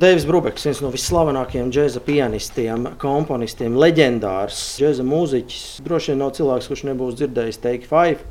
Deivs Brūbeks, viens no visslavenākajiem džēza pianistiem, komponistiem, leģendārs džēza mūziķis. Droši vien nav cilvēks, kurš nebūs dzirdējis Take Five.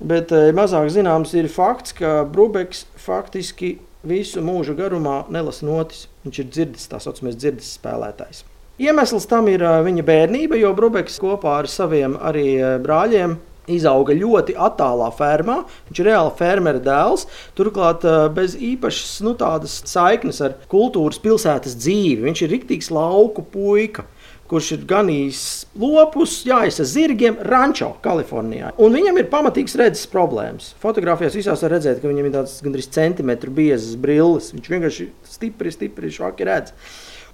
Bet eh, mazāk zināms ir fakts, ka Brūbeks faktiski visu mūžu garumā nelasa notis. Viņš ir dzirdis, tā saucamais dzirdes spēlētājs. Iemesls tam ir eh, viņa bērnība, jo Brūbeks kopā ar saviem arī eh, brāļiem izauga ļoti attālā fermā. Viņš ir reāli fermera dēls. Turklāt bez īpašas nu, saiknes ar kultūras pilsētas dzīvi. Viņš ir riktīgs lauku puika kurš ir ganījis lopus, jāisa zirgiem Rančo, Kalifornijā. Un viņam ir pamatīgs redzes problēmas. Fotogrāfijās visās var redzēt, ka viņam ir tāds gandrīz centimetru biezas brilles. Viņš vienkārši stipri, stipri švaki redz.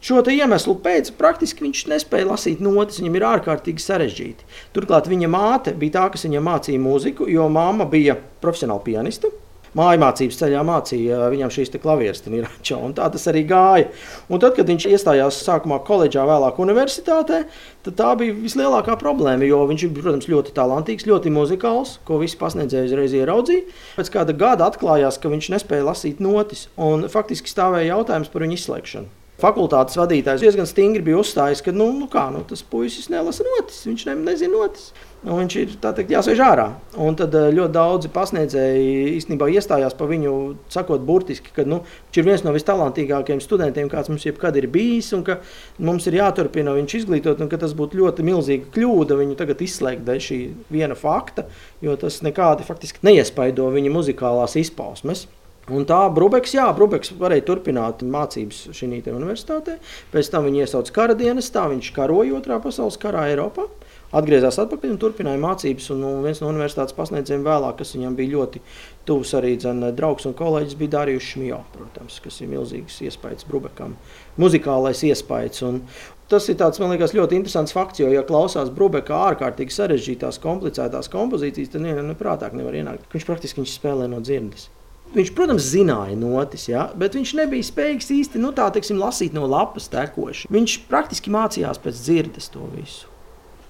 Šo iemeslu pēc praktiski viņš nespēja lasīt notis, viņam ir ārkārtīgi sarežģīti. Turklāt viņa māte bija tā, kas viņam mācīja mūziku, jo mamma bija profesionāla pianiste mājmācības ceļā mācīja viņam šīs klavieres, tīrača, un tā tas arī gāja. Un tad, kad viņš iestājās sākumā koledžā, vēlāk universitātē, tad tā bija vislielākā problēma, jo viņš ir, protams, ļoti talantīgs, ļoti muzikāls, ko visi pasniedzēji uzreiz ieraudzīja. Pēc kāda gada atklājās, ka viņš nespēja lasīt notis, un faktiski stāvēja jautājums par viņu izslēgšanu. Fakultātes vadītājs diezgan stingri bija uzstājis, ka nu, nu kā, nu, tas puisis nelasa notis, viņš ne, nezina notis. Nu, viņš ir teikt, jāsēž ārā. Un tad eh, ļoti daudzi pasniedzēji īstenībā iestājās par viņu, sakot, burtiski, ka nu, viņš ir viens no vistalantīgākajiem studentiem, kāds mums jebkad ir bijis, un ka mums ir jāturpina viņš izglītot, un ka tas būtu ļoti milzīga kļūda viņu tagad izslēgt dēļ šī viena fakta, jo tas nekādi faktiski neiespaido viņa muzikālās izpausmes. Un tā Brūbeks, jā, Brūbeks varēja turpināt mācības šī universitātē. Pēc tam viņa iesauca kara dienestā, viņš karoja Otrā pasaules karā Eiropā. Atgriezās atpakaļ un turpināja mācības. Un, viens no universitātes pasniedzējiem vēlāk, kas viņam bija ļoti tuvs arī dzen, draugs un kolēģis, bija Dārījus Šmjo, protams, kas ir milzīgs iespējas Brūbekam, muzikālais iespējas. Un, Tas ir tāds, man liekas, ļoti interesants fakts, jo, ja klausās Brūbekā ārkārtīgi sarežģītās, komplicētās kompozīcijas, tad nevienam neprātāk nevar ienākt. Viņš praktiski viņš spēlē no dzirdes. Viņš, protams, zināja notis, ja, bet viņš nebija spējīgs īsti nu, tā, teiksim, lasīt no lapas tekoši. Viņš praktiski mācījās pēc dzirdes to visu.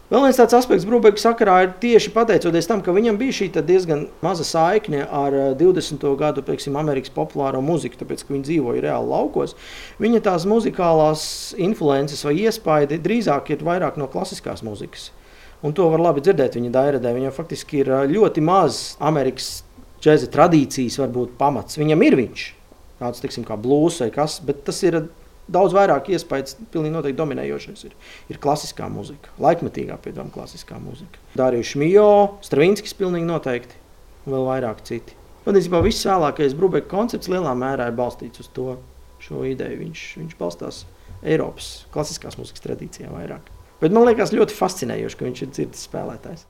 Vēl viens tāds aspekts Brūbeka sakarā ir tieši pateicoties tam, ka viņam bija šī diezgan maza saikne ar 20. Eh, gadu pieksim, Amerikas populāro mūziku, tāpēc ka viņi dzīvoja reāli laukos. Viņa tās muzikālās influences vai iespaidi drīzāk ir vairāk no klasiskās mūzikas. Un to var labi dzirdēt viņa dairedē. Viņam faktiski ir eh, ļoti maz Amerikas džēza tradīcijas varbūt pamats. Viņam ir viņš, tāds teiksim, kā blūzs vai kas, bet tas ir daudz vairāk iespējas, pilnīgi noteikti dominējošais ir, ir klasiskā mūzika, laikmetīgā piedāvājuma klasiskā mūzika. Dārījus Mijo, Stravinskis pilnīgi noteikti, un vēl vairāk citi. Patiesībā viss vēlākais Brūbeka koncepts lielā mērā ir balstīts uz to šo ideju. Viņš, viņš balstās Eiropas klasiskās mūzikas tradīcijā vairāk. Bet man liekas ļoti fascinējoši, ka viņš ir dzirdes spēlētājs.